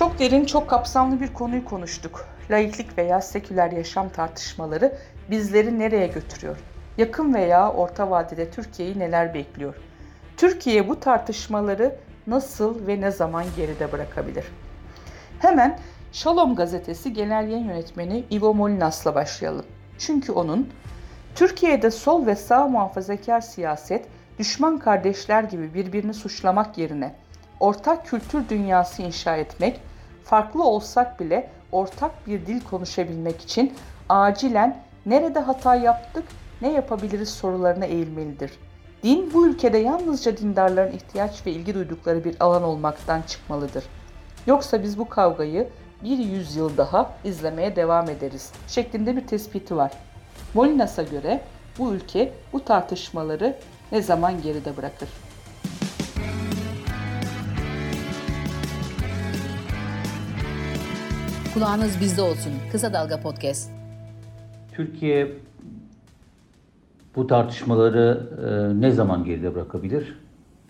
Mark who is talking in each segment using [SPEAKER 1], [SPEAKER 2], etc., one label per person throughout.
[SPEAKER 1] Çok derin, çok kapsamlı bir konuyu konuştuk. Laiklik veya seküler yaşam tartışmaları bizleri nereye götürüyor? Yakın veya orta vadede Türkiye'yi neler bekliyor? Türkiye bu tartışmaları nasıl ve ne zaman geride bırakabilir? Hemen Shalom gazetesi genel yayın yönetmeni Ivo Molinas'la başlayalım. Çünkü onun Türkiye'de sol ve sağ muhafazakar siyaset düşman kardeşler gibi birbirini suçlamak yerine ortak kültür dünyası inşa etmek, farklı olsak bile ortak bir dil konuşabilmek için acilen nerede hata yaptık, ne yapabiliriz sorularına eğilmelidir. Din bu ülkede yalnızca dindarların ihtiyaç ve ilgi duydukları bir alan olmaktan çıkmalıdır. Yoksa biz bu kavgayı bir yüzyıl daha izlemeye devam ederiz şeklinde bir tespiti var. Molinas'a göre bu ülke bu tartışmaları ne zaman geride bırakır?
[SPEAKER 2] Kulağınız bizde olsun. Kısa Dalga Podcast.
[SPEAKER 3] Türkiye bu tartışmaları e, ne zaman geride bırakabilir?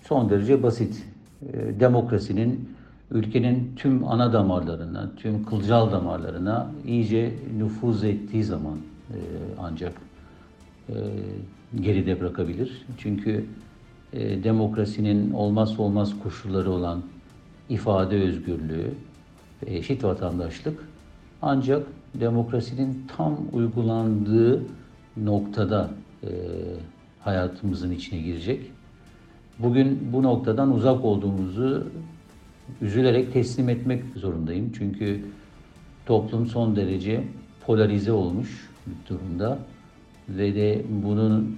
[SPEAKER 3] Son derece basit. E, demokrasinin ülkenin tüm ana damarlarına, tüm kılcal damarlarına iyice nüfuz ettiği zaman e, ancak e, geride bırakabilir. Çünkü e, demokrasinin olmazsa olmaz koşulları olan ifade özgürlüğü ve eşit vatandaşlık ancak demokrasinin tam uygulandığı noktada e, hayatımızın içine girecek. Bugün bu noktadan uzak olduğumuzu üzülerek teslim etmek zorundayım. Çünkü toplum son derece polarize olmuş bir durumda ve de bunun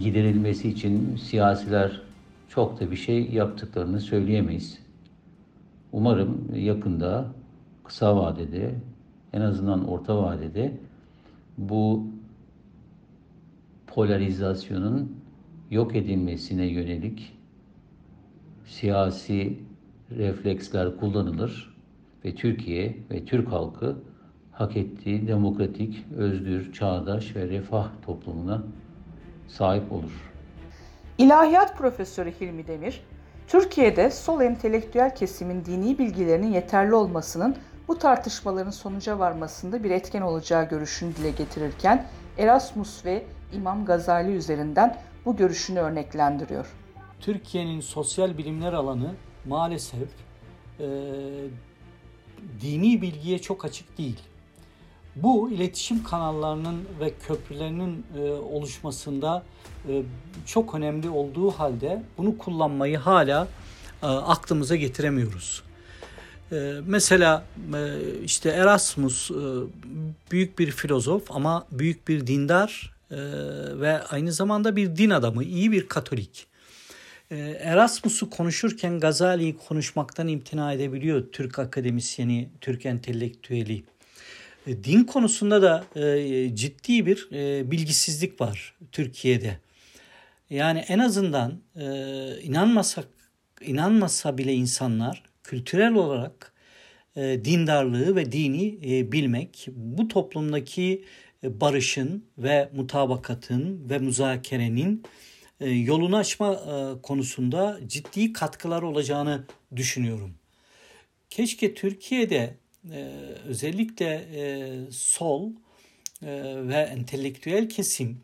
[SPEAKER 3] giderilmesi için siyasiler çok da bir şey yaptıklarını söyleyemeyiz. Umarım yakında, kısa vadede, en azından orta vadede bu polarizasyonun yok edilmesine yönelik siyasi refleksler kullanılır ve Türkiye ve Türk halkı hak ettiği demokratik, özgür, çağdaş ve refah toplumuna sahip olur.
[SPEAKER 1] İlahiyat Profesörü Hilmi Demir, Türkiye'de sol entelektüel kesimin dini bilgilerinin yeterli olmasının bu tartışmaların sonuca varmasında bir etken olacağı görüşünü dile getirirken Erasmus ve İmam Gazali üzerinden bu görüşünü örneklendiriyor.
[SPEAKER 4] Türkiye'nin sosyal bilimler alanı maalesef e, dini bilgiye çok açık değil. Bu iletişim kanallarının ve köprülerinin e, oluşmasında e, çok önemli olduğu halde bunu kullanmayı hala e, aklımıza getiremiyoruz. E, mesela e, işte Erasmus e, büyük bir filozof ama büyük bir dindar e, ve aynı zamanda bir din adamı, iyi bir katolik. E, Erasmus'u konuşurken Gazali'yi konuşmaktan imtina edebiliyor Türk akademisyeni, Türk entelektüeli. E, din konusunda da e, ciddi bir e, bilgisizlik var Türkiye'de. Yani en azından e, inanmasak inanmasa bile insanlar kültürel olarak e, dindarlığı ve dini bilmek bu toplumdaki barışın ve mutabakatın ve müzakerenin yolunu açma konusunda ciddi katkılar olacağını düşünüyorum. Keşke Türkiye'de özellikle sol ve entelektüel kesim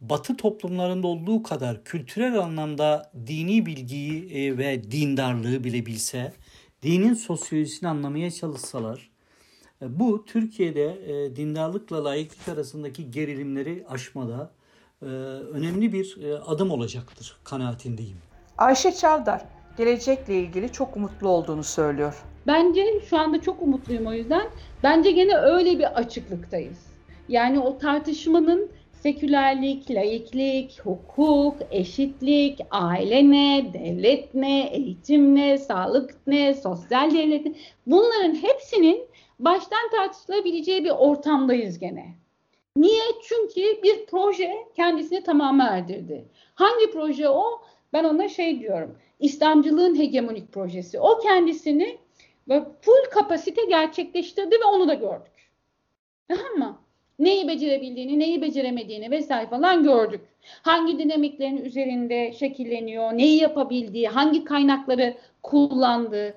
[SPEAKER 4] Batı toplumlarında olduğu kadar kültürel anlamda dini bilgiyi ve dindarlığı bilebilse, dinin sosyolojisini anlamaya çalışsalar, bu Türkiye'de dindarlıkla layıklık arasındaki gerilimleri aşmada önemli bir adım olacaktır kanaatindeyim.
[SPEAKER 1] Ayşe Çavdar gelecekle ilgili çok umutlu olduğunu söylüyor.
[SPEAKER 5] Bence şu anda çok umutluyum o yüzden. Bence gene öyle bir açıklıktayız. Yani o tartışmanın sekülerlik, laiklik, hukuk, eşitlik, aile ne, devlet ne, eğitim ne, sağlık ne, sosyal devlet ne bunların hepsinin baştan tartışılabileceği bir ortamdayız gene. Niye? Çünkü bir proje kendisini tamamı erdirdi. Hangi proje o? Ben ona şey diyorum. İslamcılığın hegemonik projesi. O kendisini ve full kapasite gerçekleştirdi ve onu da gördük. Tamam mı? Neyi becerebildiğini, neyi beceremediğini vesaire falan gördük. Hangi dinamiklerin üzerinde şekilleniyor, neyi yapabildiği, hangi kaynakları kullandığı.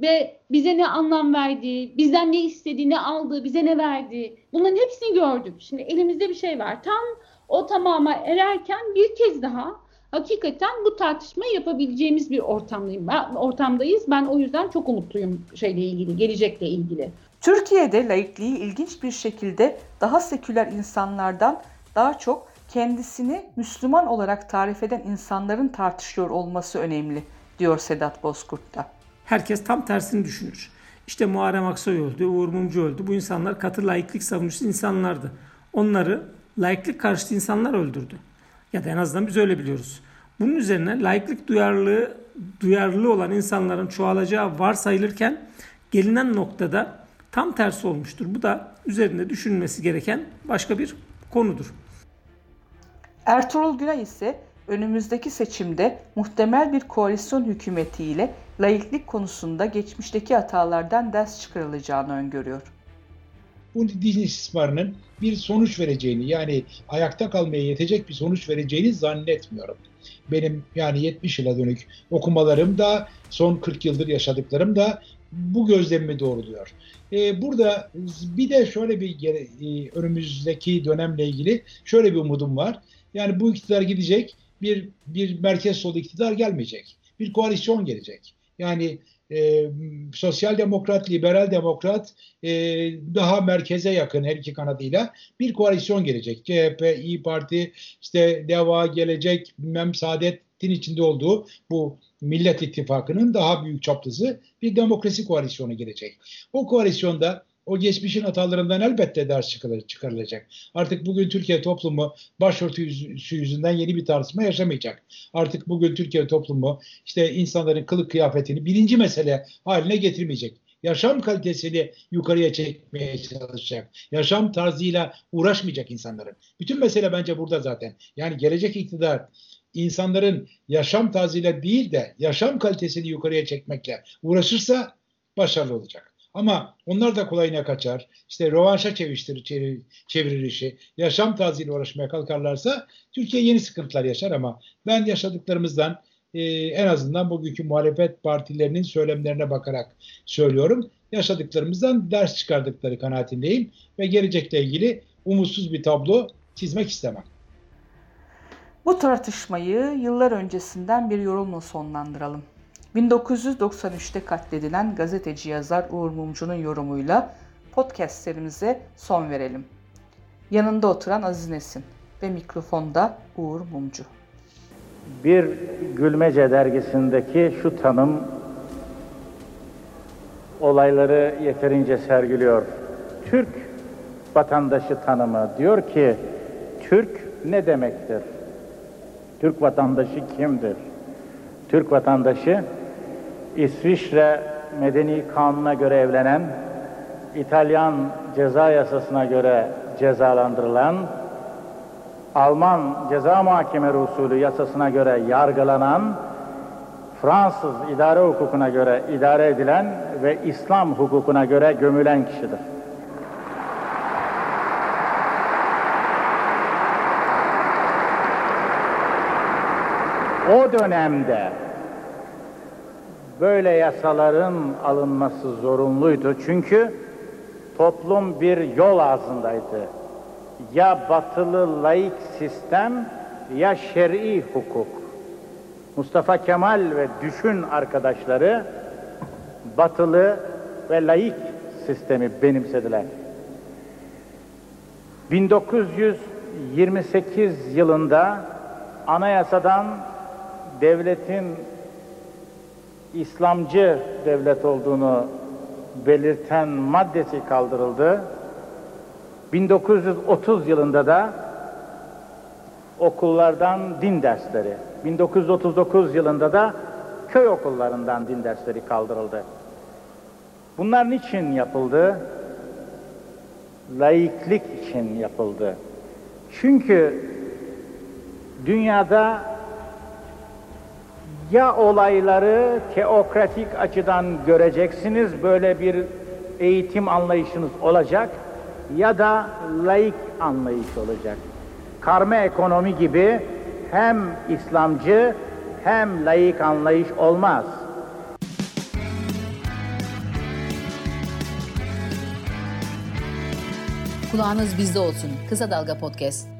[SPEAKER 5] ve bize ne anlam verdi, bizden ne istedi, ne aldı, bize ne verdi. Bunların hepsini gördük. Şimdi elimizde bir şey var. Tam o tamama ererken bir kez daha hakikaten bu tartışma yapabileceğimiz bir ortamdayım. Ben, ortamdayız. Ben o yüzden çok umutluyum şeyle ilgili, gelecekle ilgili.
[SPEAKER 1] Türkiye'de laikliği ilginç bir şekilde daha seküler insanlardan daha çok kendisini Müslüman olarak tarif eden insanların tartışıyor olması önemli diyor Sedat Bozkurt da.
[SPEAKER 6] Herkes tam tersini düşünür. İşte Muharrem Aksoy öldü, Uğur Mumcu öldü. Bu insanlar katı laiklik savunucusu insanlardı. Onları laiklik karşıtı insanlar öldürdü. Ya da en azından biz öyle biliyoruz. Bunun üzerine laiklik duyarlılığı duyarlı olan insanların çoğalacağı varsayılırken gelinen noktada tam tersi olmuştur. Bu da üzerinde düşünülmesi gereken başka bir konudur.
[SPEAKER 1] Ertuğrul Günay ise önümüzdeki seçimde muhtemel bir koalisyon hükümetiyle laiklik konusunda geçmişteki hatalardan ders çıkarılacağını öngörüyor.
[SPEAKER 7] Bu din istismarının bir sonuç vereceğini yani ayakta kalmaya yetecek bir sonuç vereceğini zannetmiyorum. Benim yani 70 yıla dönük okumalarım da son 40 yıldır yaşadıklarım da bu gözlemimi doğruluyor. Ee, burada bir de şöyle bir e, önümüzdeki dönemle ilgili şöyle bir umudum var. Yani bu iktidar gidecek, bir bir merkez sol iktidar gelmeyecek. Bir koalisyon gelecek. Yani e, sosyal demokrat, liberal demokrat e, daha merkeze yakın her iki kanadıyla bir koalisyon gelecek. CHP, İyi Parti, işte DEVA gelecek, bilmem Saadet'in içinde olduğu bu Millet İttifakı'nın daha büyük çaplısı bir demokrasi koalisyonu gelecek. O koalisyonda o geçmişin hatalarından elbette ders çıkarılacak. Artık bugün Türkiye toplumu başörtüsü yüzünden yeni bir tartışma yaşamayacak. Artık bugün Türkiye toplumu işte insanların kılık kıyafetini birinci mesele haline getirmeyecek. Yaşam kalitesini yukarıya çekmeye çalışacak. Yaşam tarzıyla uğraşmayacak insanların. Bütün mesele bence burada zaten. Yani gelecek iktidar insanların yaşam tarzıyla değil de yaşam kalitesini yukarıya çekmekle uğraşırsa başarılı olacak. Ama onlar da kolayına kaçar. İşte rövanşa çevirir, çevirir, çevirir işi. Yaşam tarzıyla uğraşmaya kalkarlarsa Türkiye yeni sıkıntılar yaşar ama ben yaşadıklarımızdan e, en azından bugünkü muhalefet partilerinin söylemlerine bakarak söylüyorum. Yaşadıklarımızdan ders çıkardıkları kanaatindeyim ve gelecekle ilgili umutsuz bir tablo çizmek istemem.
[SPEAKER 1] Bu tartışmayı yıllar öncesinden bir yorumla sonlandıralım. 1993'te katledilen gazeteci yazar Uğur Mumcu'nun yorumuyla podcast serimize son verelim. Yanında oturan Aziz Nesin ve mikrofonda Uğur Mumcu.
[SPEAKER 8] Bir Gülmece dergisindeki şu tanım olayları yeterince sergiliyor. Türk vatandaşı tanımı diyor ki Türk ne demektir? Türk vatandaşı kimdir? Türk vatandaşı İsviçre Medeni Kanunu'na göre evlenen, İtalyan ceza yasasına göre cezalandırılan, Alman ceza muhakeme usulü yasasına göre yargılanan, Fransız idare hukukuna göre idare edilen ve İslam hukukuna göre gömülen kişidir. O dönemde böyle yasaların alınması zorunluydu. Çünkü toplum bir yol ağzındaydı. Ya batılı laik sistem ya şer'i hukuk. Mustafa Kemal ve düşün arkadaşları batılı ve laik sistemi benimsediler. 1928 yılında anayasadan devletin İslamcı devlet olduğunu belirten maddesi kaldırıldı. 1930 yılında da okullardan din dersleri, 1939 yılında da köy okullarından din dersleri kaldırıldı. Bunlar niçin yapıldı? Laiklik için yapıldı. Çünkü dünyada ya olayları teokratik açıdan göreceksiniz, böyle bir eğitim anlayışınız olacak ya da laik anlayış olacak. Karma ekonomi gibi hem İslamcı hem laik anlayış olmaz.
[SPEAKER 2] Kulağınız bizde olsun. Kısa Dalga Podcast.